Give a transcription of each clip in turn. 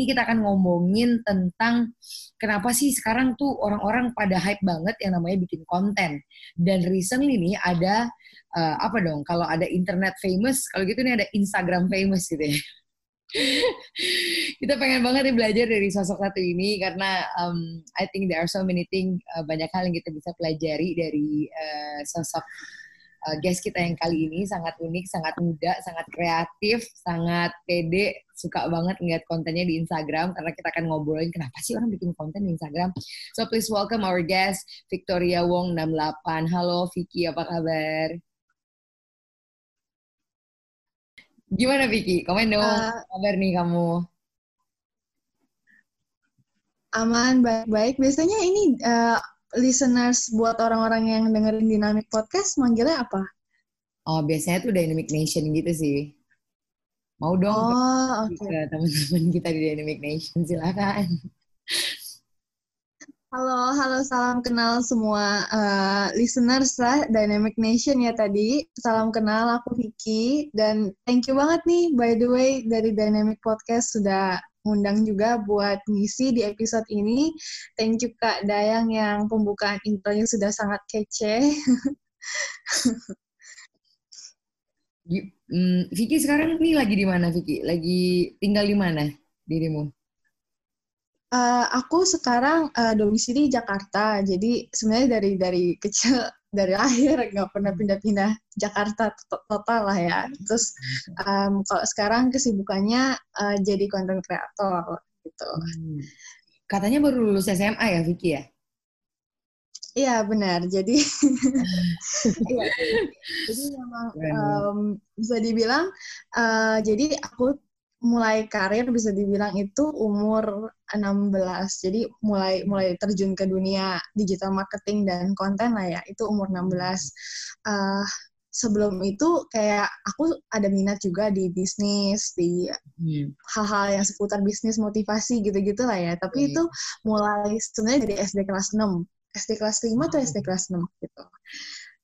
Ini kita akan ngomongin tentang kenapa sih sekarang tuh orang-orang pada hype banget yang namanya bikin konten. Dan recently nih ada uh, apa dong? Kalau ada internet famous, kalau gitu nih ada Instagram famous gitu ya. kita pengen banget nih belajar dari sosok satu ini karena um, I think there are so many things uh, banyak hal yang kita bisa pelajari dari uh, sosok uh, guest kita yang kali ini sangat unik, sangat muda, sangat kreatif, sangat pede, suka banget ngeliat kontennya di Instagram karena kita akan ngobrolin kenapa sih orang bikin konten di Instagram. So please welcome our guest Victoria Wong 68. Halo Vicky, apa kabar? Gimana Vicky? Komen dong, uh, kabar nih kamu? Aman, baik-baik. Biasanya ini uh, listeners buat orang-orang yang dengerin Dynamic Podcast manggilnya apa? Oh, biasanya tuh Dynamic Nation gitu sih. Mau dong oh, okay. teman-teman kita di Dynamic Nation, silakan. Halo, halo, salam kenal semua uh, listeners lah Dynamic Nation ya tadi. Salam kenal, aku Vicky dan thank you banget nih by the way dari Dynamic Podcast sudah ngundang juga buat ngisi di episode ini. Thank you Kak Dayang yang pembukaan intronya sudah sangat kece. hmm, Vicky sekarang nih lagi di mana Vicky? Lagi tinggal di mana dirimu? Uh, aku sekarang uh, domisili Jakarta, jadi sebenarnya dari dari kecil dari lahir nggak pernah pindah-pindah Jakarta total lah ya. Terus um, kalau sekarang kesibukannya uh, jadi konten kreator gitu. Hmm. Katanya baru lulus SMA ya Vicky ya? Iya benar. Jadi, iya, jadi memang um, bisa dibilang, uh, jadi aku mulai karir bisa dibilang itu umur 16. Jadi mulai mulai terjun ke dunia digital marketing dan konten lah ya, itu umur 16. Uh, sebelum itu kayak aku ada minat juga di bisnis, di hmm. hal-hal yang seputar bisnis, motivasi gitu-gitu lah ya. Tapi hmm. itu mulai sebenarnya dari SD kelas 6. SD kelas 5 atau SD kelas 6 gitu.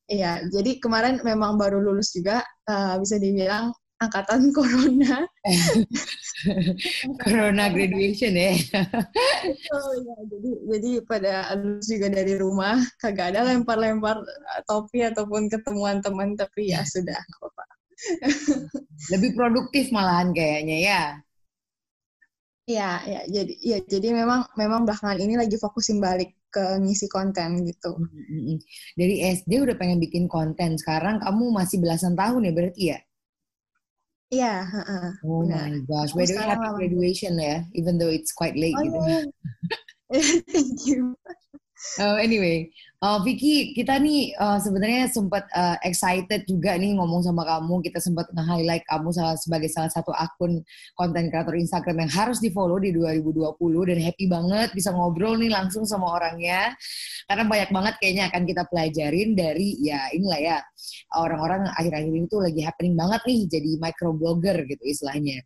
Iya, jadi kemarin memang baru lulus juga, uh, bisa dibilang angkatan corona. corona graduation ya. oh, ya. Jadi jadi pada lulus juga dari rumah, kagak ada lempar-lempar topi ataupun ketemuan teman, tapi ya sudah apa-apa. Lebih produktif malahan kayaknya ya. Iya, ya. Jadi ya jadi memang memang belakangan ini lagi fokusin balik ke ngisi konten gitu. Dari SD udah pengen bikin konten, sekarang kamu masih belasan tahun ya berarti ya? Iya, uh, Oh benar. my gosh, by the way, happy graduation ya, even though it's quite late oh, gitu. Yeah. Thank you. Uh, anyway, uh, Vicky, kita nih uh, sebenarnya sempat uh, excited juga nih ngomong sama kamu. Kita sempat nge-highlight kamu salah, sebagai salah satu akun konten kreator Instagram yang harus di-follow di 2020 dan happy banget bisa ngobrol nih langsung sama orangnya. Karena banyak banget kayaknya akan kita pelajarin dari ya inilah ya orang-orang akhir-akhir ini tuh lagi happening banget nih jadi microblogger gitu istilahnya.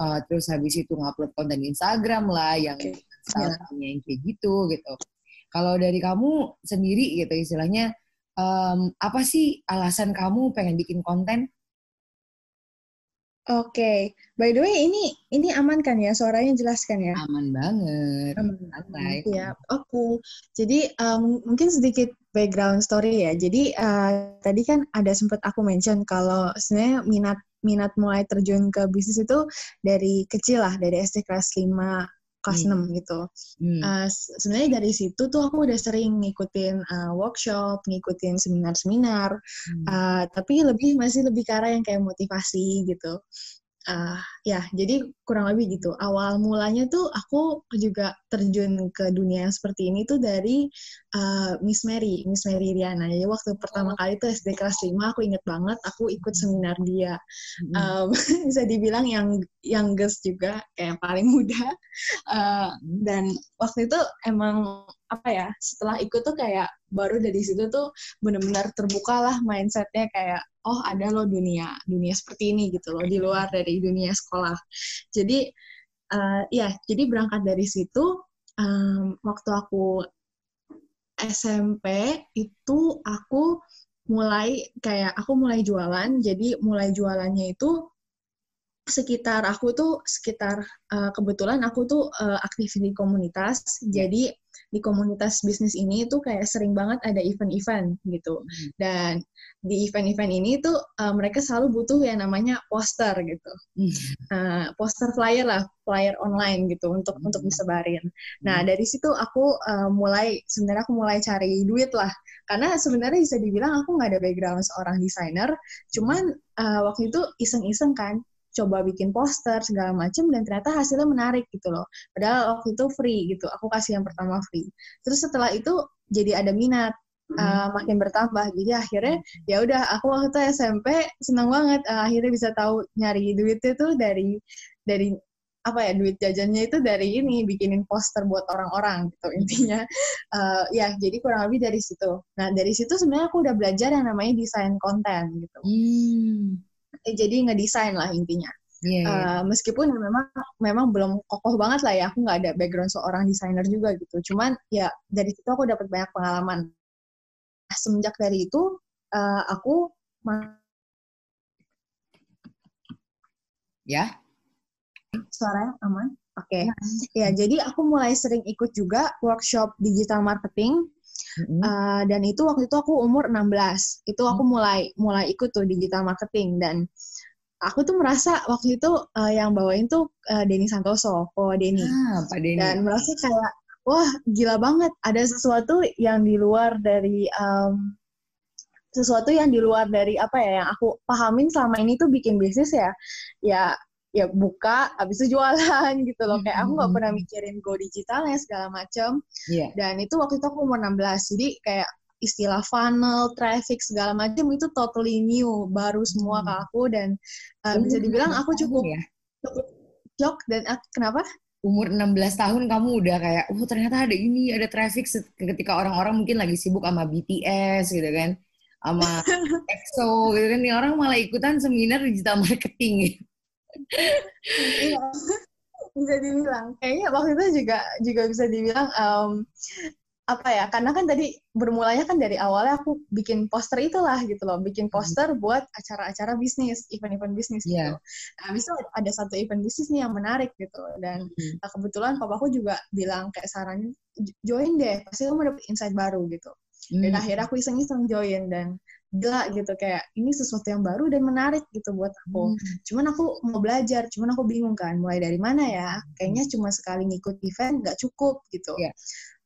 Uh, terus habis itu ngupload konten Instagram lah yang okay. yeah. yang kayak gitu gitu. Kalau dari kamu sendiri gitu istilahnya, um, apa sih alasan kamu pengen bikin konten? Oke, okay. by the way ini ini aman kan ya suaranya jelaskan ya? Aman banget. Aman. Santai. Ya, aku. Jadi um, mungkin sedikit background story ya. Jadi uh, tadi kan ada sempat aku mention kalau sebenarnya minat minat mulai terjun ke bisnis itu dari kecil lah, dari SD kelas 5 kelas Hmm. 6 gitu. Hmm. Uh, se- sebenarnya dari situ tuh aku udah sering ngikutin uh, workshop, ngikutin seminar-seminar, Hmm. uh, tapi lebih masih lebih ke arah yang kayak motivasi gitu. Uh, ya, jadi kurang lebih gitu. Awal mulanya tuh aku juga terjun ke dunia yang seperti ini tuh dari uh, Miss Mary, Miss Mary Riana. Jadi waktu pertama kali tuh SD kelas 5 aku inget banget aku ikut seminar dia. Hmm. Um, bisa dibilang yang youngest juga kayak yang paling muda. Uh, dan waktu itu emang apa ya setelah ikut tuh kayak baru dari situ tuh benar-benar terbuka lah mindsetnya kayak oh ada loh dunia dunia seperti ini gitu loh di luar dari dunia sekolah. Jadi uh, ya jadi berangkat dari situ um, waktu aku SMP itu aku mulai kayak aku mulai jualan jadi mulai jualannya itu sekitar aku tuh sekitar uh, kebetulan aku tuh uh, aktif di komunitas. Jadi di komunitas bisnis ini tuh kayak sering banget ada event-event gitu. Hmm. dan di event-event ini tuh uh, mereka selalu butuh yang namanya poster gitu. Hmm. uh, poster flyer lah flyer online gitu untuk untuk disebarin. Nah dari situ aku uh, mulai sebenarnya aku mulai cari duit lah. Karena sebenarnya bisa dibilang aku nggak ada background seorang desainer. Cuman uh, waktu itu iseng-iseng kan coba bikin poster segala macam dan ternyata hasilnya menarik gitu loh. Padahal waktu itu free gitu. Aku kasih yang pertama free. Terus setelah itu jadi ada minat uh, makin bertambah. Jadi akhirnya ya udah aku waktu itu SMP senang banget uh, akhirnya bisa tahu nyari duitnya tuh dari dari apa ya duit jajannya itu dari ini bikinin poster buat orang-orang gitu intinya uh, ya jadi kurang lebih dari situ nah dari situ sebenarnya aku udah belajar yang namanya desain konten gitu Hmm. Eh, jadi ngedesain lah intinya. Iya, iya. Uh, meskipun ya memang memang belum kokoh banget lah ya aku nggak ada background seorang desainer juga gitu. Cuman ya dari situ aku dapat banyak pengalaman. Nah, semenjak dari itu uh, aku Ya. suaranya aman? Oke. Ya jadi aku mulai sering ikut juga workshop digital marketing Mm-mm. Uh, dan itu waktu itu aku umur 16 itu aku mulai mulai ikut tuh digital marketing. Dan aku tuh merasa waktu itu uh, yang bawain tuh uh, Denny Santoso oh Denny. Ah, Pak Denny. dan merasa kayak wah gila banget. Ada sesuatu yang di luar dari um, sesuatu yang di luar dari apa ya yang aku pahamin selama ini tuh bikin bisnis ya. Ya ya buka habis itu jualan gitu loh kayak aku nggak pernah mikirin go digitalnya segala macam Iya. dan itu waktu itu aku umur 16 jadi kayak istilah funnel, traffic segala macam itu totally new, baru semua ke aku dan uh, bisa dibilang aku cukup ya. cukup shock dan uh, kenapa? Umur 16 tahun kamu udah kayak, oh ternyata ada ini, ada traffic ketika orang-orang mungkin lagi sibuk sama BTS gitu kan. Sama EXO gitu kan. Nih orang malah ikutan seminar digital marketing gitu. Iya. bisa dibilang kayaknya waktu itu juga juga bisa dibilang em, apa ya karena kan tadi bermulanya kan dari awalnya aku bikin poster itulah gitu loh bikin poster buat acara-acara bisnis event-event bisnis Iya. gitu nah, habis itu ada satu event bisnis nih yang menarik gitu dan Hmm. nah, kebetulan papaku juga bilang kayak saranin join deh pasti kamu dapet insight baru gitu dan Hmm. akhirnya aku iseng-iseng join dan gila gitu. Kayak ini sesuatu yang baru dan menarik gitu buat aku. Hmm. cuman aku mau belajar cuman aku bingung kan mulai dari mana ya? Kayaknya cuma sekali ngikut event nggak cukup gitu. Iya.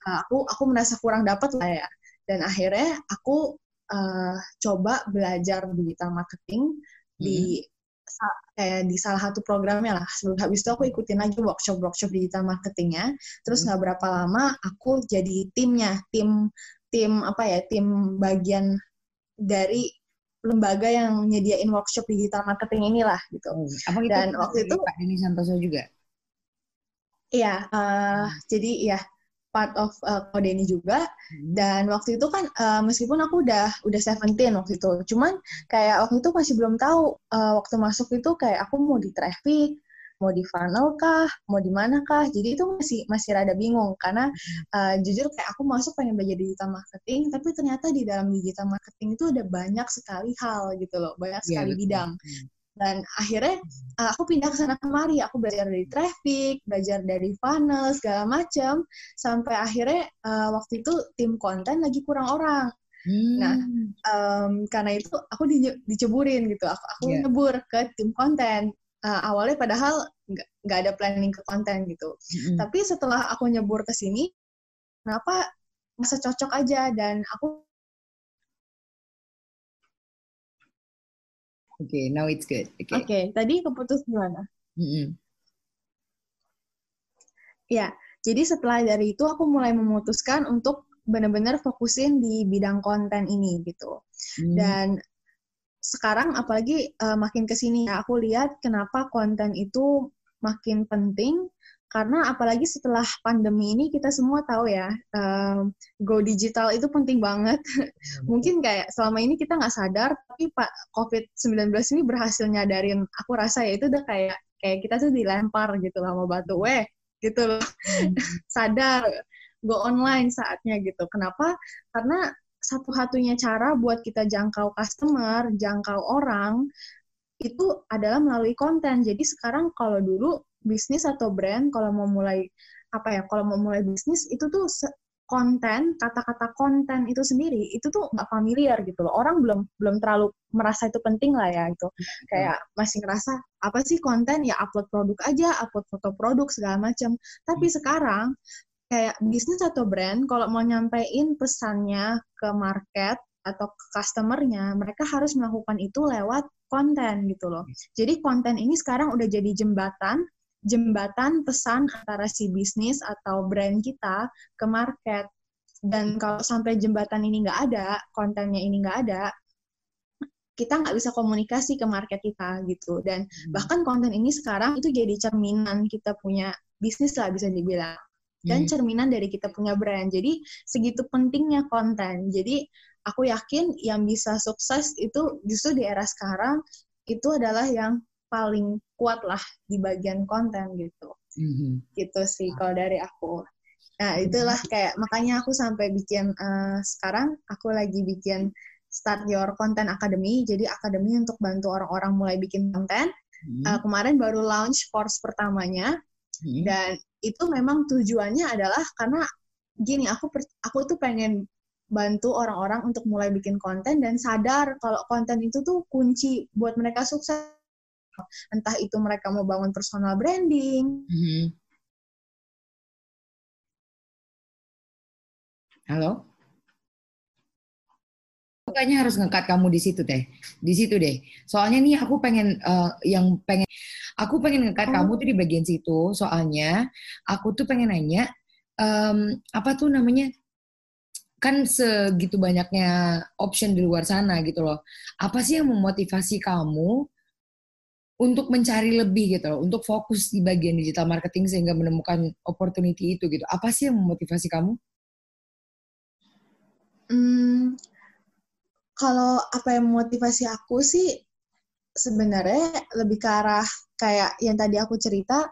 Nah, aku aku merasa kurang dapat lah ya. Dan akhirnya aku eh, coba belajar digital marketing di sa- kayak di salah satu programnya lah. Sebelum habis itu aku ikutin lagi workshop workshop digital marketingnya. Terus nggak berapa lama aku jadi timnya tim tim apa ya tim bagian dari lembaga yang nyediain workshop digital marketing inilah gitu Oh, Apa itu Dan waktu itu- Pak Denny Santoso juga? Iya, eh, jadi ya part of uh, Kodeni juga. Dan waktu itu kan eh, meskipun aku udah udah 17 waktu itu, cuman kayak waktu itu masih belum tahu eh, waktu masuk itu kayak aku mau di traffic, mau di funnel kah, mau di mana kah. Jadi itu masih masih rada bingung karena eh, jujur kayak aku masuk pengen belajar digital marketing, tapi ternyata di dalam digital marketing itu ada banyak sekali hal gitu loh, banyak Iya, sekali betul. bidang. Dan akhirnya uh, aku pindah ke sana kemari, aku belajar dari traffic, belajar dari funnel segala macam, sampai akhirnya uh, waktu itu tim konten lagi kurang orang. Hmm. Nah, Um, karena itu aku di- diceburin gitu, aku, aku Iya. nyebur ke tim konten. Uh, awalnya padahal nggak ada planning ke konten gitu. Mm-hmm. Tapi setelah aku nyebur ke sini, kenapa masa cocok aja dan aku Oke, okay, now it's good. Oke, okay. okay, tadi keputus gimana? Mm-hmm. Ya, jadi setelah dari itu aku mulai memutuskan untuk benar-benar fokusin di bidang konten ini gitu. Hmm. Dan sekarang apalagi uh, makin ke sini ya aku lihat kenapa konten itu makin penting karena apalagi setelah pandemi ini kita semua tahu ya uh, go digital itu penting banget. Hmm. Mungkin kayak selama ini kita nggak sadar tapi Pak COVID-19 ini berhasil nyadarin aku rasa ya itu udah kayak kayak kita tuh dilempar gitu lah mau batu weh gitu loh. Hmm. Sadar go online saatnya gitu. Kenapa? Karena satu-satunya cara buat kita jangkau customer, jangkau orang itu adalah melalui konten. Jadi sekarang kalau dulu bisnis atau brand kalau mau mulai apa ya, kalau mau mulai bisnis itu tuh konten, kata-kata konten itu sendiri itu tuh nggak familiar gitu loh. Orang belum belum terlalu merasa itu penting lah ya itu. Kayak masih ngerasa apa sih konten ya upload produk aja, upload foto produk segala macam. Tapi hmm. sekarang kayak bisnis atau brand kalau mau nyampein pesannya ke market atau ke customernya, mereka harus melakukan itu lewat konten gitu loh. Jadi konten ini sekarang udah jadi jembatan jembatan pesan antara si bisnis atau brand kita ke market. Dan kalau sampai jembatan ini nggak ada, kontennya ini nggak ada, kita nggak bisa komunikasi ke market kita gitu. Dan hmm. bahkan konten ini sekarang itu jadi cerminan kita punya bisnis lah bisa dibilang. Dan hmm. cerminan dari kita punya brand. Jadi segitu pentingnya konten. Jadi aku yakin yang bisa sukses itu justru di era sekarang itu adalah yang paling kuat lah di bagian konten gitu. Mm-hmm. Gitu sih kalau dari aku. Nah, itulah kayak makanya aku sampai bikin uh, sekarang aku lagi bikin Start Your Content Academy. Jadi akademi untuk bantu orang-orang mulai bikin konten. Mm-hmm. Uh, kemarin baru launch course pertamanya. Mm-hmm. Dan itu memang tujuannya adalah karena gini, aku aku tuh pengen bantu orang-orang untuk mulai bikin konten dan sadar kalau konten itu tuh kunci buat mereka sukses entah itu mereka mau bangun personal branding. Mm-hmm. Halo? kayaknya harus ngekat kamu di situ teh di situ deh soalnya nih aku pengen uh, yang pengen aku pengen ngekat oh. kamu tuh di bagian situ soalnya aku tuh pengen nanya um, apa tuh namanya kan segitu banyaknya option di luar sana gitu loh apa sih yang memotivasi kamu untuk mencari lebih gitu loh, untuk fokus di bagian digital marketing sehingga menemukan opportunity itu gitu. Apa sih yang memotivasi kamu? Hmm, kalau apa yang memotivasi aku sih sebenarnya lebih ke arah kayak yang tadi aku cerita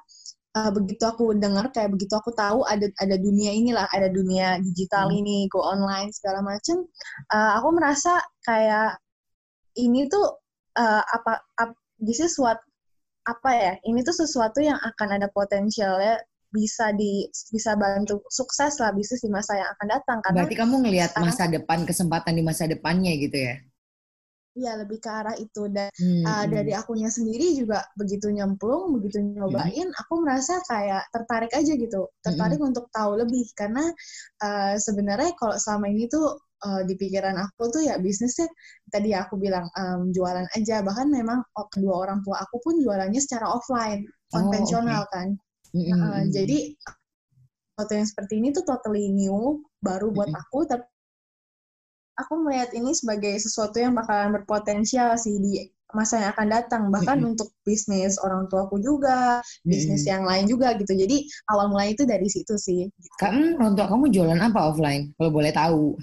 uh, begitu aku dengar kayak begitu aku tahu ada ada dunia inilah ada dunia digital hmm. ini go online segala macam uh, aku merasa kayak ini tuh uh, apa, apa this is what apa ya ini tuh sesuatu yang akan ada potensialnya bisa di bisa bantu sukses lah bisnis di masa yang akan datang karena berarti kamu ngelihat masa depan kesempatan di masa depannya gitu ya Iya lebih ke arah itu dan hmm. uh, dari akunya sendiri juga begitu nyemplung begitu nyobain hmm. aku merasa kayak tertarik aja gitu tertarik hmm. untuk tahu lebih karena uh, sebenarnya kalau selama ini tuh uh, di pikiran aku tuh ya bisnisnya tadi aku bilang um, jualan aja bahkan memang kedua orang tua aku pun jualannya secara offline oh, konvensional okay. kan mm-hmm. uh, jadi foto yang seperti ini tuh totally new baru buat mm-hmm. aku tapi aku melihat ini sebagai sesuatu yang bakalan berpotensial sih di masa yang akan datang bahkan mm -hmm. untuk bisnis orang tuaku juga bisnis mm -hmm. yang lain juga gitu jadi awal mulai itu dari situ sih kan orang tua kamu jualan apa offline kalau boleh tahu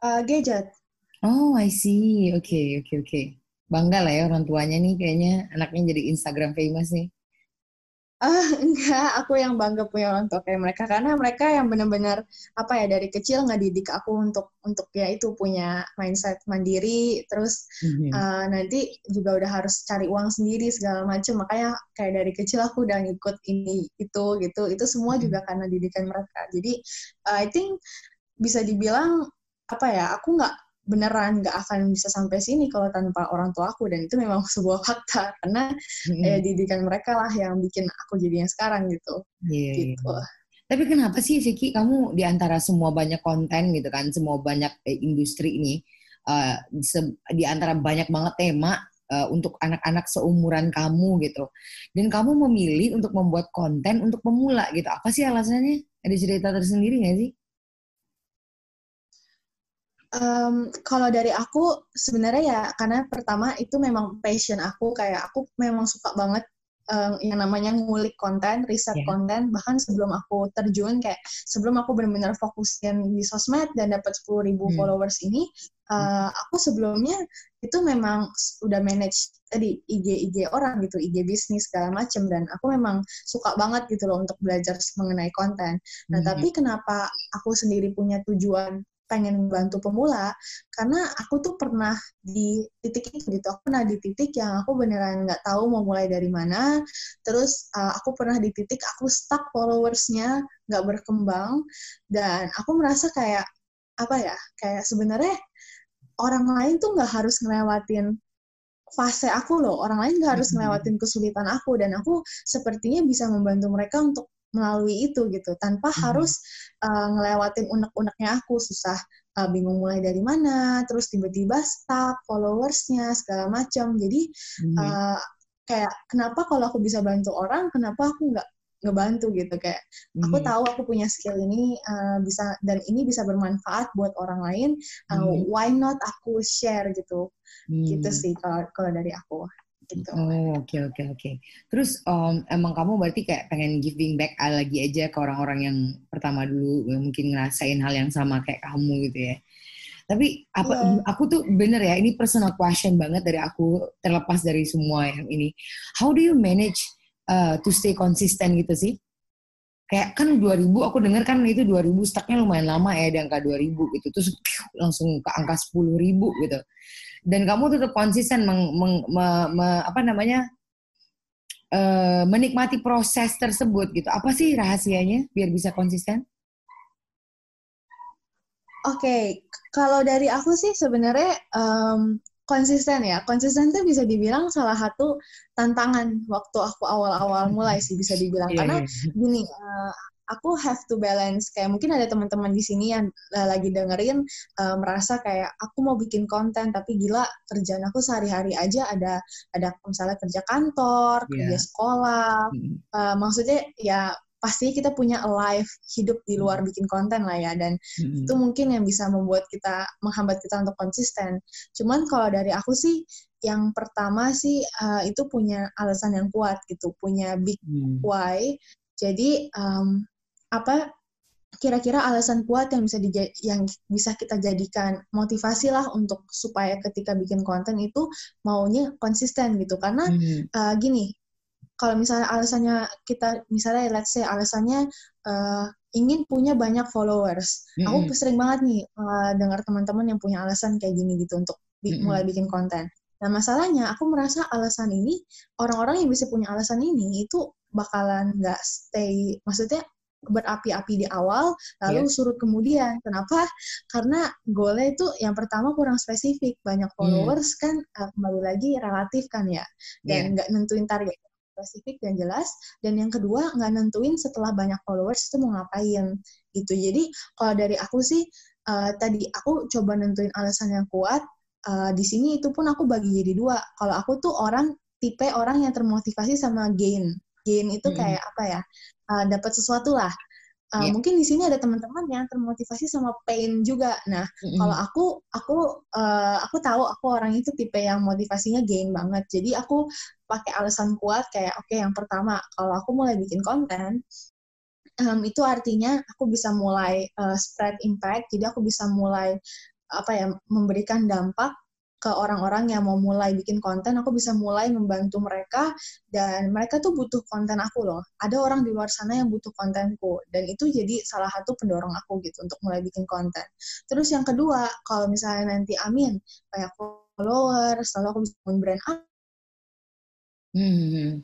uh, gadget. Oh, I see. Oke, okay, oke, okay, oke. Okay. Bangga lah ya orang tuanya nih kayaknya anaknya jadi Instagram famous nih. Uh, enggak, aku yang bangga punya orang tua kayak mereka karena mereka yang benar-benar apa ya dari kecil nggak didik aku untuk untuk ya itu punya mindset mandiri, terus mm-hmm. uh, nanti juga udah harus cari uang sendiri segala macam makanya kayak dari kecil aku udah ngikut ini itu gitu itu semua mm-hmm. juga karena didikan mereka. Jadi uh, I think bisa dibilang apa ya aku nggak beneran nggak akan bisa sampai sini kalau tanpa orang tua aku dan itu memang sebuah fakta karena hmm. ya didikan mereka lah yang bikin aku jadi yang sekarang gitu. Yeah, iya. gitu. Yeah. Tapi kenapa sih Vicky kamu di antara semua banyak konten gitu kan, semua banyak eh, industri ini, uh, di antara banyak banget tema uh, untuk anak-anak seumuran kamu gitu, dan kamu memilih untuk membuat konten untuk pemula gitu, apa sih alasannya? Ada cerita tersendiri nggak sih? Um, kalau dari aku sebenarnya ya karena pertama itu memang passion aku kayak aku memang suka banget um, yang namanya ngulik konten, riset yeah. konten bahkan sebelum aku terjun kayak sebelum aku benar-benar fokusin di sosmed dan dapat 10.000 hmm. followers ini uh, aku sebelumnya itu memang udah manage tadi IG IG orang gitu, IG bisnis segala macem dan aku memang suka banget gitu loh untuk belajar mengenai konten. Nah, hmm. tapi kenapa aku sendiri punya tujuan pengen bantu pemula karena aku tuh pernah di titik itu gitu. Aku pernah di titik yang aku beneran nggak tahu mau mulai dari mana. Terus uh, aku pernah di titik aku stuck followersnya nggak berkembang. Dan aku merasa kayak apa ya kayak sebenarnya orang lain tuh nggak harus ngelewatin fase aku loh. Orang lain nggak harus ngelewatin kesulitan aku. Dan aku sepertinya bisa membantu mereka untuk melalui itu gitu tanpa hmm. harus uh, ngelewatin unek-uneknya aku susah uh, bingung mulai dari mana terus tiba-tiba stuck followersnya segala macam jadi hmm. uh, kayak kenapa kalau aku bisa bantu orang kenapa aku nggak ngebantu gitu kayak hmm. aku tahu aku punya skill ini uh, bisa dan ini bisa bermanfaat buat orang lain uh, hmm. why not aku share gitu hmm. gitu sih kalau kalau dari aku gitu. Oh oke okay, oke okay, oke. Okay. Terus um, emang kamu berarti kayak pengen giving back lagi aja ke orang-orang yang pertama dulu yang mungkin ngerasain hal yang sama kayak kamu gitu ya. Tapi apa yeah. aku tuh bener ya ini personal question banget dari aku terlepas dari semua yang ini. How do you manage uh, to stay konsisten gitu sih? Kayak kan 2000 aku dengar kan itu 2000 stucknya lumayan lama ya di angka 2000 gitu. Terus langsung ke angka 10.000 gitu dan kamu tetap konsisten meng, meng, me, me, apa namanya uh, menikmati proses tersebut gitu. Apa sih rahasianya biar bisa konsisten? Oke, okay. kalau dari aku sih sebenarnya um, konsisten ya. Konsisten itu bisa dibilang salah satu tantangan waktu aku awal-awal mulai sih bisa dibilang. Yeah, Karena yeah. gini, uh, aku have to balance kayak mungkin ada teman-teman di sini yang uh, lagi dengerin uh, merasa kayak aku mau bikin konten tapi gila kerjaan aku sehari-hari aja ada ada misalnya kerja kantor, yeah. kerja sekolah, mm. uh, maksudnya ya pasti kita punya life hidup di luar hmm. bikin konten lah ya dan hmm. itu mungkin yang bisa membuat kita menghambat kita untuk konsisten. Cuman kalau dari aku sih yang pertama sih uh, itu punya alasan yang kuat gitu, punya big hmm. why. Jadi um, apa kira-kira alasan kuat yang bisa yang bisa kita jadikan motivasi lah untuk supaya ketika bikin konten itu maunya konsisten gitu karena hmm. uh, gini kalau misalnya alasannya kita misalnya let's say alasannya uh, ingin punya banyak followers hmm. aku sering banget nih uh, dengar teman-teman yang punya alasan kayak gini gitu untuk bi hmm. mulai bikin konten nah masalahnya aku merasa alasan ini orang-orang yang bisa punya alasan ini itu bakalan nggak stay maksudnya berapi-api di awal, lalu yeah. surut kemudian. Kenapa? Karena goalnya itu yang pertama kurang spesifik, banyak hmm. followers hmm. kan uh, kembali lagi relatif kan ya, dan iya. nggak yeah. nentuin target spesifik dan jelas. Dan yang kedua nggak nentuin setelah banyak followers itu mau ngapain gitu. Jadi kalau dari aku sih uh, tadi aku coba nentuin alasan yang kuat. Uh, di sini itu pun aku bagi jadi dua. Kalau aku tuh orang tipe orang yang termotivasi sama gain. Gain itu hmm. kayak apa ya? uh, dapat sesuatu lah. Uh, yeah. Mungkin di sini ada teman-teman yang termotivasi sama pain juga. Nah, mm-hmm. kalau aku, aku, uh, aku tahu aku orang itu tipe yang motivasinya gain banget. Jadi aku pakai alasan kuat kayak, oke, okay, yang pertama, kalau aku mulai bikin konten, um, itu artinya aku bisa mulai uh, spread impact. Jadi aku bisa mulai apa ya, memberikan dampak ke orang-orang yang mau mulai bikin konten, aku bisa mulai membantu mereka dan mereka tuh butuh konten aku loh. Ada orang di luar sana yang butuh kontenku dan itu jadi salah satu pendorong aku gitu untuk mulai bikin konten. Terus yang kedua, kalau misalnya nanti amin banyak followers, lalu aku bisa brand up. Hmm.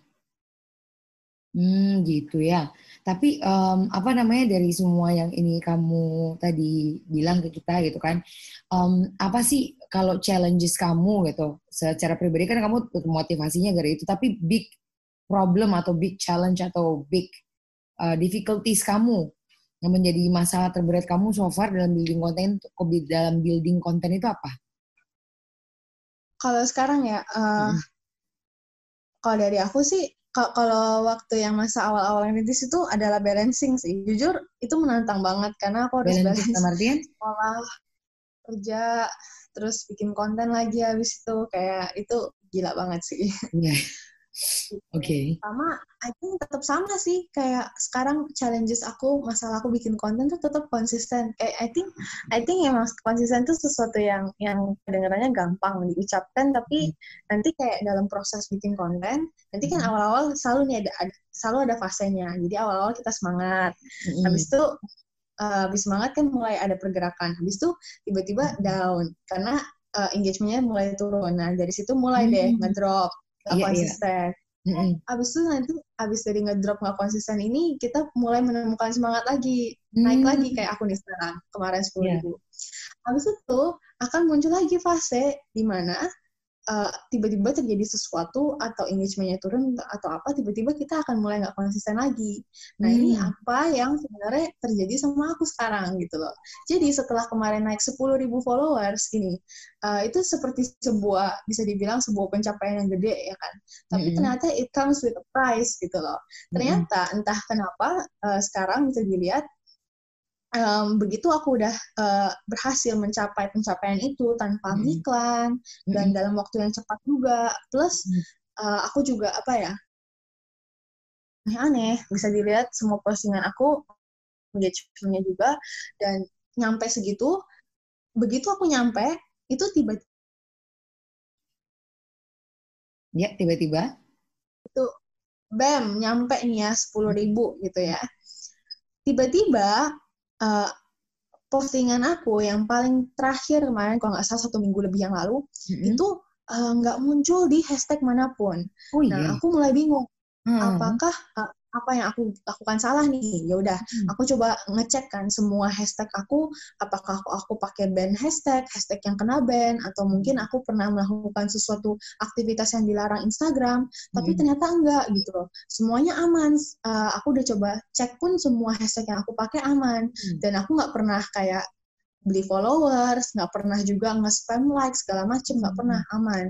Hmm, gitu ya. Tapi um, apa namanya dari semua yang ini kamu tadi bilang ke kita gitu kan, um, apa sih kalau challenges kamu gitu, secara pribadi kan kamu motivasinya dari itu, tapi big problem atau big challenge atau big uh, difficulties kamu yang menjadi masalah terberat kamu so far dalam building konten dalam building konten itu apa? Kalau sekarang ya, uh, hmm. kalau dari aku sih kalau waktu yang masa awal-awal merintis itu adalah balancing sih. Jujur itu menantang banget karena aku harus balancing balance sekolah, kerja, terus bikin konten lagi habis itu kayak itu gila banget sih. Yeah. Oke. Okay. Sama, I think tetap sama sih kayak sekarang challenges aku, masalah aku bikin konten tuh tetap konsisten. Kayak I think, I think emang konsisten tuh sesuatu yang yang kedengarannya gampang diucapkan, tapi hmm. nanti kayak dalam proses bikin konten, nanti kan hmm. awal-awal selalu nih ada, ada selalu ada fasenya. Jadi awal-awal kita semangat, hmm. habis itu uh, habis semangat kan mulai ada pergerakan, habis itu tiba-tiba hmm. down karena uh, engagementnya mulai turun. Nah dari situ mulai deh hmm. ngedrop nggak yeah, konsisten. Yeah. Mm-hmm. Abis itu nanti abis dari ngedrop nggak konsisten ini kita mulai menemukan semangat lagi mm. naik lagi kayak aku nih sekarang kemarin sepuluh ribu. Yeah. Abis itu akan muncul lagi fase di mana uh, tiba-tiba terjadi sesuatu atau engagementnya turun atau apa tiba-tiba kita akan mulai nggak konsisten lagi nah hmm. ini apa yang sebenarnya terjadi sama aku sekarang gitu loh jadi setelah kemarin naik 10.000 followers ini uh, itu seperti sebuah bisa dibilang sebuah pencapaian yang gede ya kan tapi hmm. ternyata it comes with a price gitu loh ternyata hmm. entah kenapa uh, sekarang bisa dilihat um, begitu aku udah uh, berhasil mencapai pencapaian itu tanpa hmm. iklan dan dalam waktu yang cepat juga. Plus uh, aku juga apa ya aneh-aneh bisa dilihat semua postingan aku engagementnya juga. Dan nyampe segitu begitu aku nyampe itu tiba ya tiba-tiba. Itu bam nyampe nih ya sepuluh ribu gitu ya. Tiba-tiba uh, postingan aku yang paling terakhir kemarin kalau nggak salah satu minggu lebih yang lalu mm-hmm. itu eh, nggak uh, muncul di hashtag mana pun. Oh, nah, iya. Nah aku mulai bingung hmm. apakah uh, apa yang aku lakukan salah nih? Ya udah hmm. aku coba ngecek kan semua hashtag aku. Apakah aku aku pakai band hashtag hashtag yang kena ban? Atau mungkin aku pernah melakukan sesuatu aktivitas yang dilarang Instagram tapi hmm. ternyata enggak gitu loh. Semuanya aman. Uh, aku udah coba cek pun semua hashtag yang aku pakai aman. Hmm. dan aku nggak pernah kayak beli followers, nggak pernah juga nge-spam like segala macem, nggak hmm. pernah aman.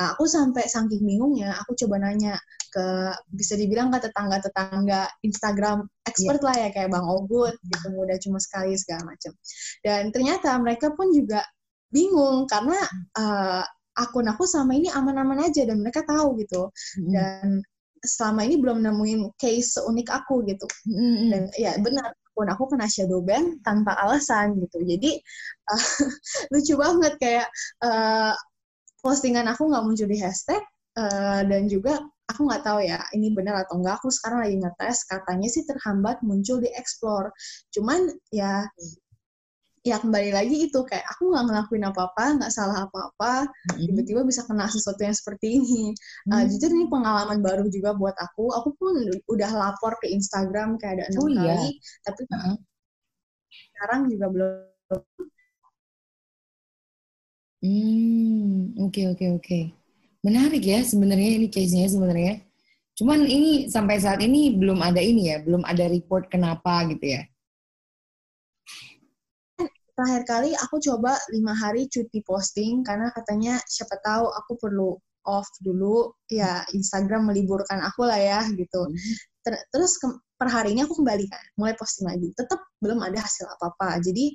Nah, aku sampai saking bingungnya, aku coba nanya ke bisa dibilang ke tetangga-tetangga Instagram expert yeah. lah ya kayak Bang Ogut gitu, udah cuma sekali segala macem. Dan ternyata mereka pun juga bingung karena uh, akun aku sama ini aman-aman aja dan mereka tahu gitu. Hmm. Dan selama ini belum nemuin case seunik aku gitu. Mm-hmm. Dan ya benar pun aku kena shadow ban tanpa alasan gitu. Jadi uh, lucu banget kayak uh, postingan aku nggak muncul di hashtag uh, dan juga aku nggak tahu ya ini benar atau enggak. Aku sekarang lagi ngetes katanya sih terhambat muncul di explore. Cuman ya ya kembali lagi itu kayak aku nggak ngelakuin apa-apa nggak salah apa-apa tiba-tiba bisa kena sesuatu yang seperti ini. Uh, jujur ini pengalaman baru juga buat aku. Aku pun udah lapor ke Instagram kayak ada enam oh, iya. kali tapi -huh. sekarang juga belum. Hmm oke okay, oke okay, oke. Okay. menarik ya sebenarnya ini case-nya sebenarnya. Cuman ini sampai saat ini belum ada ini ya belum ada report kenapa gitu ya terakhir kali aku coba lima hari cuti posting karena katanya siapa tahu aku perlu off dulu. Ya Instagram meliburkan aku lah ya gitu. Ter terus ke per hari ini aku kembalikan mulai posting lagi. Tetap belum ada hasil apa apa jadi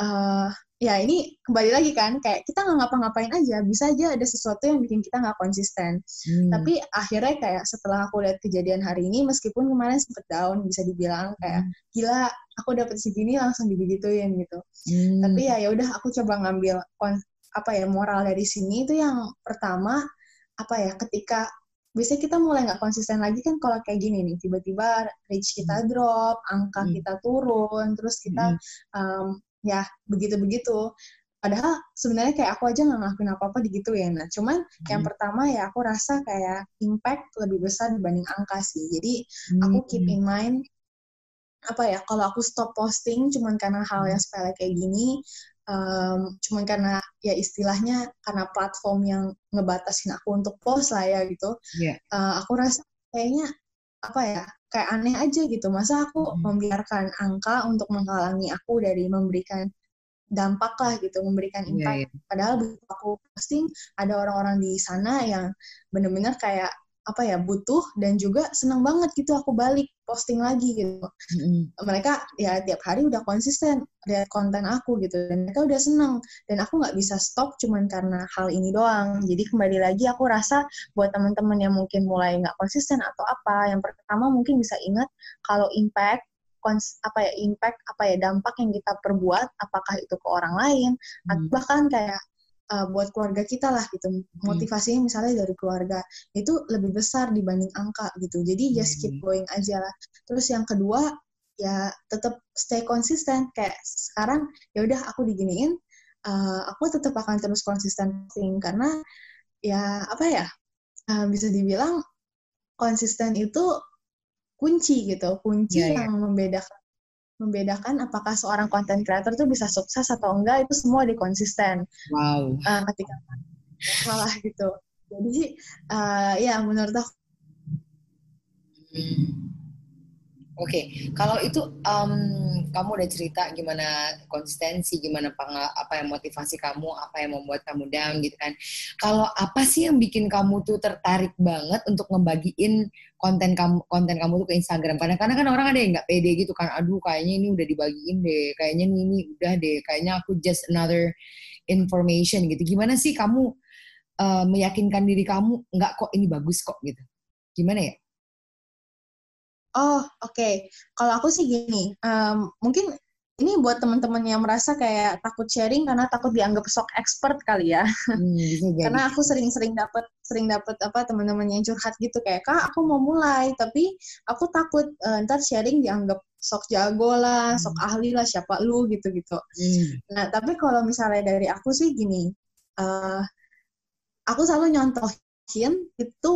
uh, ya ini kembali lagi kan kayak kita nggak ngapa-ngapain aja bisa aja ada sesuatu yang bikin kita nggak konsisten hmm. tapi akhirnya kayak setelah aku lihat kejadian hari ini meskipun kemarin sempet down bisa dibilang kayak hmm. gila aku dapet segini langsung dibegituin gitu hmm. tapi ya ya udah aku coba ngambil apa ya moral dari sini itu yang pertama apa ya ketika biasanya kita mulai nggak konsisten lagi kan kalau kayak gini nih tiba-tiba reach kita hmm. drop angka hmm. kita turun terus kita hmm. um, ya begitu-begitu padahal sebenarnya kayak aku aja nggak ngelakuin apa-apa digituin nah cuman hmm. yang pertama ya aku rasa kayak impact lebih besar dibanding angka sih jadi hmm. aku keep in mind apa ya kalau aku stop posting cuman karena hal yang sepele kayak gini um, cuman karena ya istilahnya karena platform yang ngebatasin aku untuk post lah ya gitu yeah. Iya. uh, aku rasa kayaknya apa ya kayak aneh aja gitu masa aku hmm. membiarkan angka untuk menghalangi aku dari memberikan dampak lah gitu memberikan iya, impact yeah, yeah. padahal aku posting ada orang-orang di sana yang benar-benar kayak apa ya butuh dan juga senang banget gitu aku balik posting lagi gitu mm-hmm. mereka ya tiap hari udah konsisten lihat konten aku gitu dan mereka udah seneng dan aku nggak bisa stop cuman karena hal ini doang jadi kembali lagi aku rasa buat teman-teman yang mungkin mulai nggak konsisten atau apa yang pertama mungkin bisa ingat kalau impact kons apa ya impact apa ya dampak yang kita perbuat apakah itu ke orang lain hmm. bahkan kayak uh, buat keluarga kita lah gitu hmm. motivasinya misalnya dari keluarga itu lebih besar dibanding angka gitu jadi just keep hmm. going aja lah terus yang kedua ya tetap stay konsisten kayak sekarang ya udah aku diginiin uh, aku tetap akan terus konsisten karena ya apa ya uh, bisa dibilang konsisten itu kunci gitu kunci yeah, yeah. yang membedakan membedakan apakah seorang content creator itu bisa sukses atau enggak itu semua di konsisten. Wow. Uh, ketika salah gitu. Jadi uh, ya menurut aku. Hmm. Oke, okay. kalau itu um, kamu udah cerita gimana konsistensi, gimana apa yang motivasi kamu, apa yang membuat kamu down gitu kan. Kalau apa sih yang bikin kamu tuh tertarik banget untuk ngebagiin konten kamu konten kamu tuh ke Instagram? Karena karena kan orang ada yang nggak pede gitu kan. Aduh, kayaknya ini udah dibagiin deh, kayaknya ini, ini udah deh, kayaknya aku just another information gitu. Gimana sih kamu uh, meyakinkan diri kamu nggak kok ini bagus kok gitu? Gimana ya? Oh, oke. Okay. Kalau aku sih gini, um, mungkin ini buat teman-teman yang merasa kayak takut sharing karena takut dianggap sok expert kali ya. Hmm, karena aku sering-sering dapat sering dapat apa teman-teman yang curhat gitu kayak kak aku mau mulai tapi aku takut uh, ntar sharing dianggap sok jago lah, hmm. sok ahli lah siapa lu gitu-gitu. Hmm. Nah tapi kalau misalnya dari aku sih gini, uh, aku selalu nyontohin itu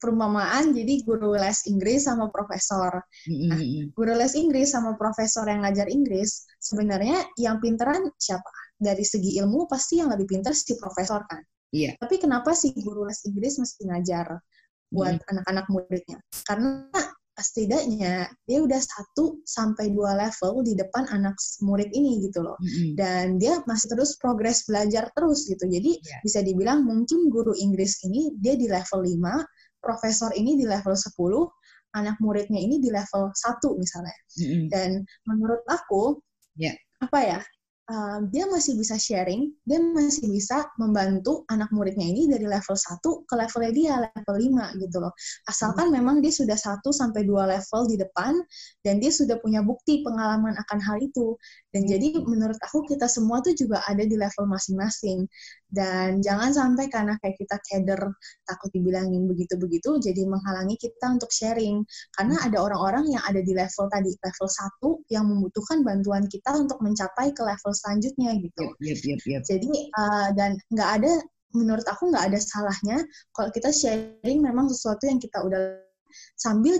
perumpamaan jadi guru les Inggris sama profesor. Nah, guru les Inggris sama profesor yang ngajar Inggris sebenarnya yang pinteran siapa? Dari segi ilmu pasti yang lebih pintar si profesor kan. Iya. Yeah. Tapi kenapa si guru les Inggris mesti ngajar buat anak-anak mm. muridnya? Karena setidaknya dia udah satu sampai dua level di depan anak murid ini gitu loh mm-hmm. dan dia masih terus progres belajar terus gitu jadi yeah. bisa dibilang mungkin guru Inggris ini dia di level 5 profesor ini di level 10, anak muridnya ini di level 1 misalnya. Mm-hmm. Dan menurut aku, yeah. apa ya, uh, dia masih bisa sharing, dia masih bisa membantu anak muridnya ini dari level 1 ke levelnya dia, level 5 gitu loh. Asalkan hmm. memang dia sudah 1 sampai 2 level di depan dan dia sudah punya bukti pengalaman akan hal itu. Dan hmm. jadi menurut aku kita semua tuh juga ada di level masing-masing. Dan jangan sampai karena kayak kita keder takut dibilangin begitu-begitu jadi menghalangi kita untuk sharing. Karena ada orang-orang yang ada di level tadi, level 1 yang membutuhkan bantuan kita untuk mencapai ke level selanjutnya gitu. Yep, yep, yep. Jadi uh, dan nggak ada menurut aku nggak ada salahnya kalau kita sharing memang sesuatu yang kita udah sambil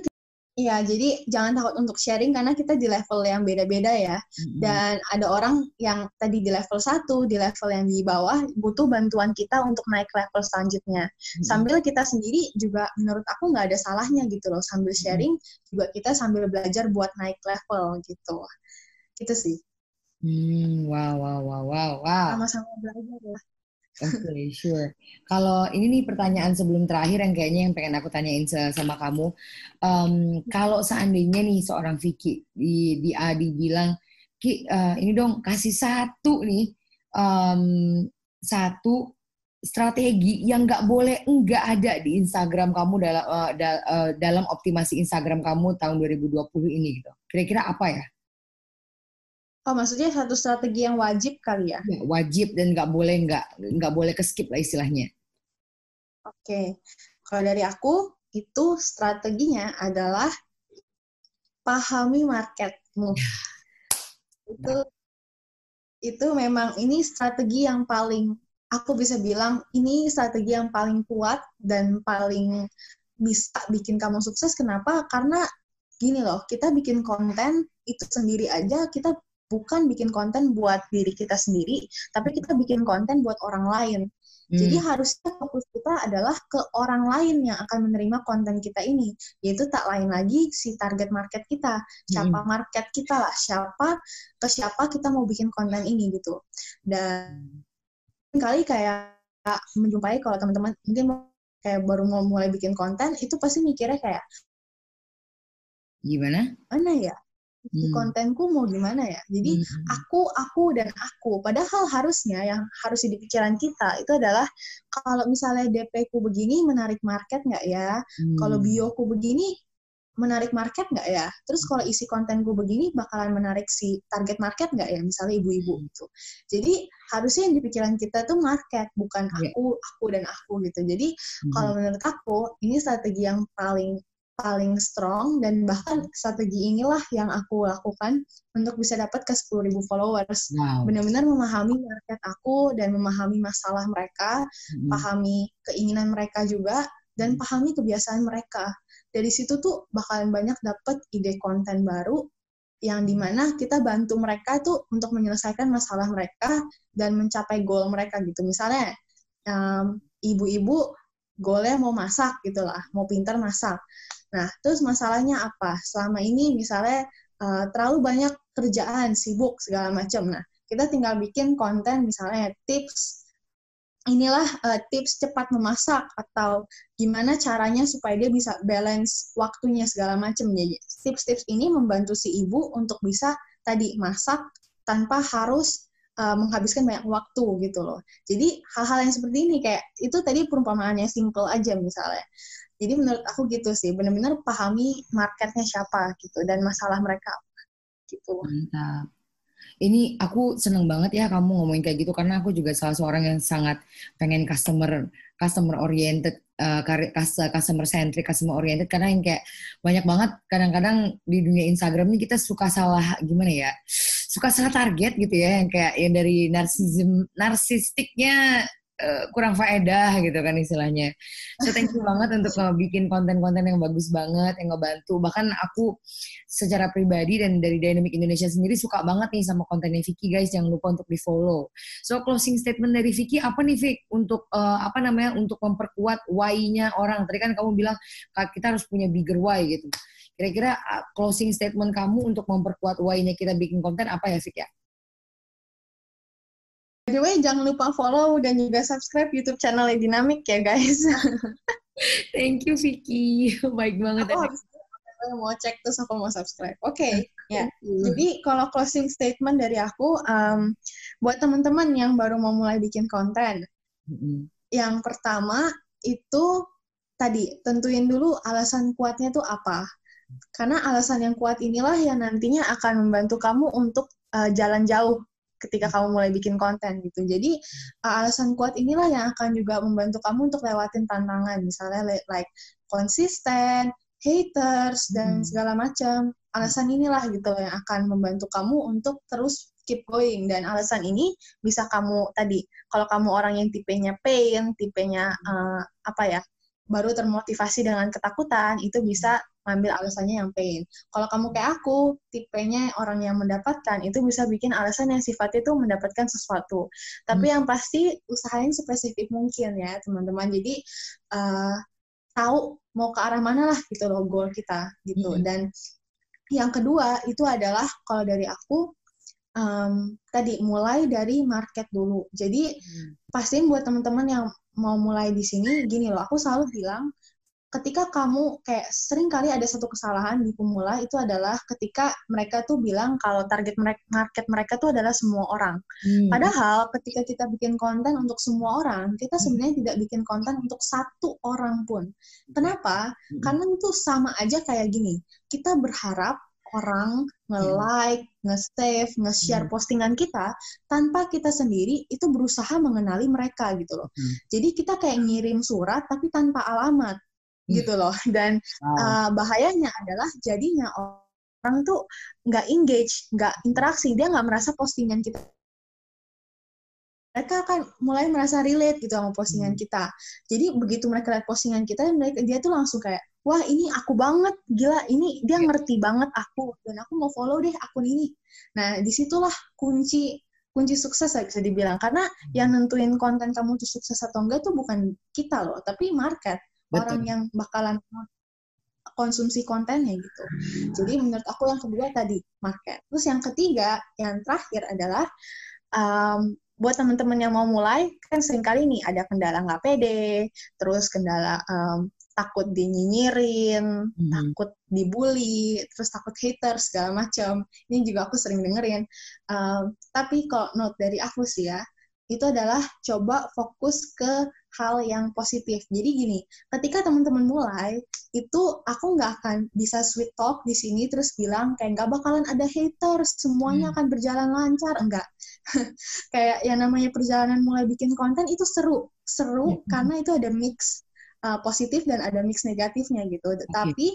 Iya, jadi jangan takut untuk sharing karena kita di level yang beda-beda ya. Mm-hmm. Dan ada orang yang tadi di level satu, di level yang di bawah butuh bantuan kita untuk naik level selanjutnya. Mm-hmm. Sambil kita sendiri juga menurut aku nggak ada salahnya gitu loh. Sambil sharing mm-hmm. juga kita sambil belajar buat naik level gitu. Gitu sih. Hmm, wow, wow, wow, wow, wow. Sama-sama belajar ya. Okay, sure. Kalau ini nih pertanyaan sebelum terakhir yang kayaknya yang pengen aku tanyain sama kamu. Um, kalau seandainya nih seorang Vicky di, di Adi bilang, Ki, uh, ini dong kasih satu nih, um, satu strategi yang nggak boleh nggak ada di Instagram kamu dalam uh, da, uh, dalam optimasi Instagram kamu tahun 2020 ini gitu. Kira-kira apa ya? Oh, maksudnya satu strategi yang wajib kali ya? ya wajib dan nggak boleh nggak nggak boleh keskip lah istilahnya. Oke, okay. kalau dari aku itu strateginya adalah pahami marketmu. itu itu memang ini strategi yang paling aku bisa bilang ini strategi yang paling kuat dan paling bisa bikin kamu sukses. Kenapa? Karena gini loh, kita bikin konten itu sendiri aja, kita bukan bikin konten buat diri kita sendiri, tapi kita bikin konten buat orang lain. Hmm. Jadi harusnya fokus kita adalah ke orang lain yang akan menerima konten kita ini, yaitu tak lain lagi si target market kita, siapa hmm. market kita lah, siapa ke siapa kita mau bikin konten ini gitu. Dan kali kayak menjumpai kalau teman-teman mungkin mau kayak baru mau mulai bikin konten itu pasti mikirnya kayak gimana? Mana ya? Hmm. kontenku mau gimana ya jadi hmm. aku aku dan aku padahal harusnya yang harus di pikiran kita itu adalah kalau misalnya DP ku begini menarik market nggak ya hmm. kalau bioku begini menarik market nggak ya? Terus kalau isi kontenku begini bakalan menarik si target market nggak ya? Misalnya ibu-ibu gitu. Jadi harusnya yang di pikiran kita tuh market, bukan yeah. aku, aku dan aku gitu. Jadi hmm. kalau menurut aku ini strategi yang paling paling strong dan bahkan strategi inilah yang aku lakukan untuk bisa dapat ke 10.000 followers. Wow. Benar-benar memahami market aku dan memahami masalah mereka, hmm. pahami keinginan mereka juga dan pahami kebiasaan mereka. Dari situ tuh bakalan banyak dapat ide konten baru yang di mana kita bantu mereka tuh untuk menyelesaikan masalah mereka dan mencapai goal mereka gitu. Misalnya um, ibu-ibu goalnya mau masak gitu lah, mau pintar masak. Nah, terus masalahnya apa? Selama ini misalnya uh, terlalu banyak kerjaan, sibuk segala macam. Nah, kita tinggal bikin konten misalnya tips inilah uh, tips cepat memasak atau gimana caranya supaya dia bisa balance waktunya segala macam. Jadi tips-tips ini membantu si ibu untuk bisa tadi masak tanpa harus uh, menghabiskan banyak waktu gitu loh. Jadi hal-hal yang seperti ini kayak itu tadi perumpamaannya simple aja misalnya. Jadi menurut aku gitu sih, benar-benar pahami marketnya siapa gitu dan masalah mereka gitu. Mantap. Ini aku seneng banget ya kamu ngomongin kayak gitu karena aku juga salah seorang yang sangat pengen customer customer oriented, uh, customer centric, customer oriented karena yang kayak banyak banget kadang-kadang di dunia Instagram ini kita suka salah gimana ya? Suka salah target gitu ya yang kayak yang dari narsisism narsistiknya uh, kurang faedah gitu kan istilahnya. So thank you banget untuk bikin konten-konten yang bagus banget, yang ngebantu. Bahkan aku secara pribadi dan dari Dynamic Indonesia sendiri suka banget nih sama kontennya Vicky guys. Jangan lupa untuk di follow. So closing statement dari Vicky apa nih Vicky untuk uh, apa namanya untuk memperkuat why-nya orang. Tadi kan kamu bilang kita harus punya bigger why gitu. Kira-kira uh, closing statement kamu untuk memperkuat why-nya kita bikin konten apa ya Vicky ya? By the way, jangan lupa follow dan juga subscribe YouTube channel Dynamic ya, guys. Thank you, Vicky. Baik banget. Aku habis mau cek terus aku mau subscribe. Oke, okay, ya. Jadi kalau closing statement dari aku, um, buat teman-teman yang baru mau mulai bikin konten, mm-hmm. yang pertama itu tadi tentuin dulu alasan kuatnya tuh apa. Karena alasan yang kuat inilah yang nantinya akan membantu kamu untuk uh, jalan jauh ketika kamu mulai bikin konten gitu. Jadi uh, alasan kuat inilah yang akan juga membantu kamu untuk lewatin tantangan, misalnya like konsisten, haters dan hmm. segala macam. Alasan inilah gitu yang akan membantu kamu untuk terus keep going dan alasan ini bisa kamu tadi kalau kamu orang yang tipenya pain, tipenya uh, apa ya baru termotivasi dengan ketakutan itu bisa ngambil alasannya yang pain. Kalau kamu kayak aku, tipenya orang yang mendapatkan itu bisa bikin alasan yang sifatnya itu mendapatkan sesuatu. Tapi hmm. yang pasti usahain spesifik mungkin ya teman-teman. Jadi uh, tahu mau ke arah mana lah gitu loh goal kita gitu. Hmm. Dan yang kedua itu adalah kalau dari aku um, tadi mulai dari market dulu. Jadi hmm. pastiin buat teman-teman yang mau mulai di sini gini loh aku selalu bilang ketika kamu kayak sering kali ada satu kesalahan di pemula itu adalah ketika mereka tuh bilang kalau target mereka, market mereka tuh adalah semua orang. Hmm. Padahal ketika kita bikin konten untuk semua orang, kita hmm. sebenarnya tidak bikin konten untuk satu orang pun. Kenapa? Hmm. Karena itu sama aja kayak gini. Kita berharap orang nge-like, nge-save, nge-share hmm. postingan kita tanpa kita sendiri itu berusaha mengenali mereka gitu loh. Hmm. Jadi kita kayak ngirim surat tapi tanpa alamat hmm. Gitu loh. Dan wow. uh, bahayanya adalah jadinya orang tuh nggak engage, nggak interaksi, dia nggak merasa postingan kita mereka akan mulai merasa relate gitu sama postingan hmm. kita. Jadi begitu mereka lihat postingan kita, mereka dia tuh langsung kayak, wah ini aku banget, gila ini dia ngerti banget aku dan aku mau follow deh akun ini. Nah di situlah kunci kunci sukses lah bisa dibilang karena yang nentuin konten kamu tuh sukses atau enggak tuh bukan kita loh, tapi market Betul. orang yang bakalan konsumsi kontennya gitu. Jadi menurut aku yang kedua tadi market. Terus yang ketiga, yang terakhir adalah um, buat teman-teman yang mau mulai kan sering kali nih ada kendala nggak pede, terus kendala um, takut dinyinyirin, hmm. takut dibully, terus takut hater segala macam. Ini juga aku sering dengerin. Um, tapi kalau note dari aku sih ya, itu adalah coba fokus ke hal yang positif. Jadi gini, ketika teman-teman mulai, itu aku nggak akan bisa sweet talk di sini terus bilang kayak nggak bakalan ada haters, semuanya hmm. akan berjalan lancar, enggak. kayak yang namanya perjalanan mulai bikin konten itu seru, seru hmm. karena itu ada mix uh, positif dan ada mix negatifnya gitu. Okay. Tapi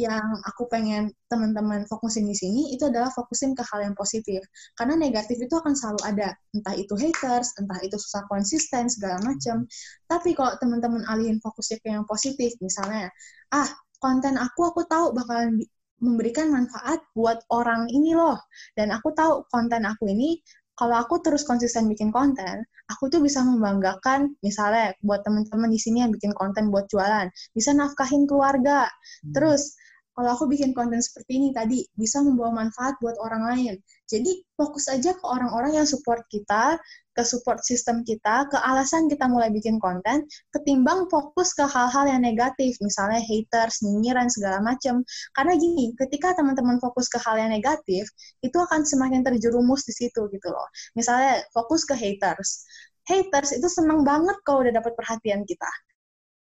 yang aku pengen teman-teman fokusin di sini itu adalah fokusin ke hal yang positif. Karena negatif itu akan selalu ada, entah itu haters, entah itu susah konsisten segala macam. Tapi kalau teman-teman alihin fokusnya ke yang positif, misalnya, ah konten aku aku tahu bakalan memberikan manfaat buat orang ini loh. Dan aku tahu konten aku ini kalau aku terus konsisten bikin konten, aku tuh bisa membanggakan misalnya buat teman-teman di sini yang bikin konten buat jualan, bisa nafkahin keluarga. Hmm. Terus kalau aku bikin konten seperti ini tadi bisa membawa manfaat buat orang lain. Jadi fokus aja ke orang-orang yang support kita, ke support sistem kita, ke alasan kita mulai bikin konten, ketimbang fokus ke hal-hal yang negatif, misalnya haters, nyinyiran, segala macam. Karena gini, ketika teman-teman fokus ke hal yang negatif, itu akan semakin terjerumus di situ gitu loh. Misalnya fokus ke haters. Haters itu senang banget kalau udah dapat perhatian kita.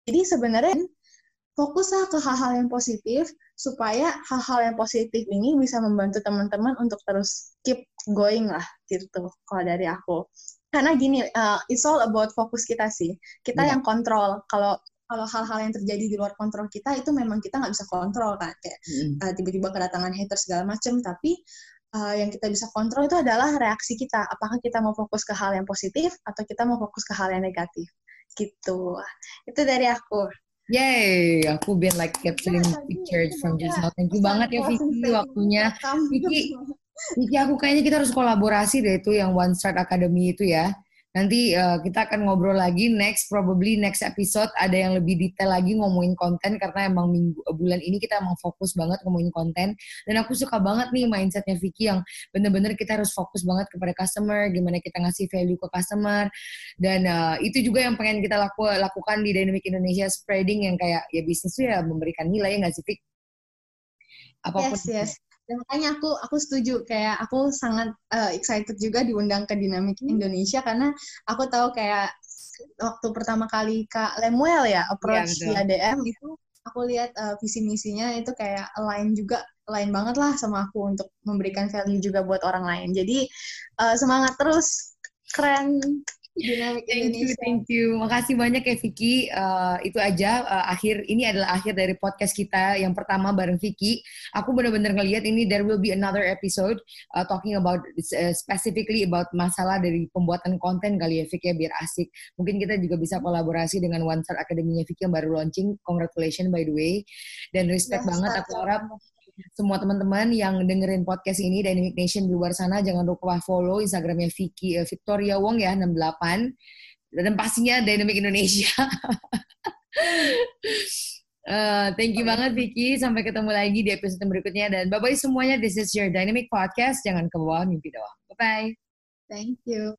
Jadi sebenarnya fokuslah ke hal-hal yang positif supaya hal-hal yang positif ini bisa membantu teman-teman untuk terus keep going lah gitu kalau dari aku. Karena gini uh, it's all about fokus kita sih. Kita yeah. yang kontrol. Kalau kalau hal-hal yang terjadi di luar kontrol kita itu memang kita nggak bisa kontrol kan. Kayak mm. uh, tiba-tiba kedatangan hater segala macam tapi uh, yang kita bisa kontrol itu adalah reaksi kita. Apakah kita mau fokus ke hal yang positif atau kita mau fokus ke hal yang negatif? Gitu. Itu dari aku Yay, aku been like capturing yeah, pictures from just now. Thank you banget ya Vicky waktunya. Vicky, Vicky aku kayaknya kita harus kolaborasi deh itu yang One Start Academy itu ya. Nanti uh, kita akan ngobrol lagi next probably next episode ada yang lebih detail lagi ngomongin konten karena emang minggu eh, bulan ini kita emang fokus banget ngomongin konten. Dan aku suka banget nih mindsetnya Vicky yang bener-bener kita harus fokus banget kepada customer gimana kita ngasih value ke customer. Dan uh, itu juga yang pengen kita laku, lakukan di Dynamic Indonesia spreading yang kayak ya bisnis tuh ya memberikan nilai ya nggak sih Vicky? Apa pun yes, yes dan makanya aku aku setuju. Kayak aku sangat uh, excited juga diundang ke Dinamik hmm. Indonesia karena aku tahu kayak waktu pertama kali Kak Lemuel ya approach ya, via DM itu aku lihat uh, visi misinya itu kayak lain juga lain banget lah sama aku untuk memberikan value juga buat orang lain. Jadi uh, semangat terus. Keren Thank you, thank you. Makasih banyak ya Vicky. Uh, itu aja uh, akhir ini adalah akhir dari podcast kita yang pertama bareng Vicky. Aku benar-benar ngelihat ini there will be another episode uh, talking about uh, specifically about masalah dari pembuatan konten kali ya Vicky ya biar asik. Mungkin kita juga bisa kolaborasi dengan One Star Academy-nya Vicky yang baru launching. Congratulations by the way. Dan respect yes, banget aku harap semua teman-teman yang dengerin podcast ini Dynamic Nation di luar sana jangan lupa follow Instagramnya Vicky uh, Victoria Wong ya 68 dan pastinya Dynamic Indonesia. uh, thank you banget Vicky. Sampai ketemu lagi di episode berikutnya dan bye bye semuanya. This is your Dynamic Podcast. Jangan ke bawah mimpi doang. Bye bye. Thank you.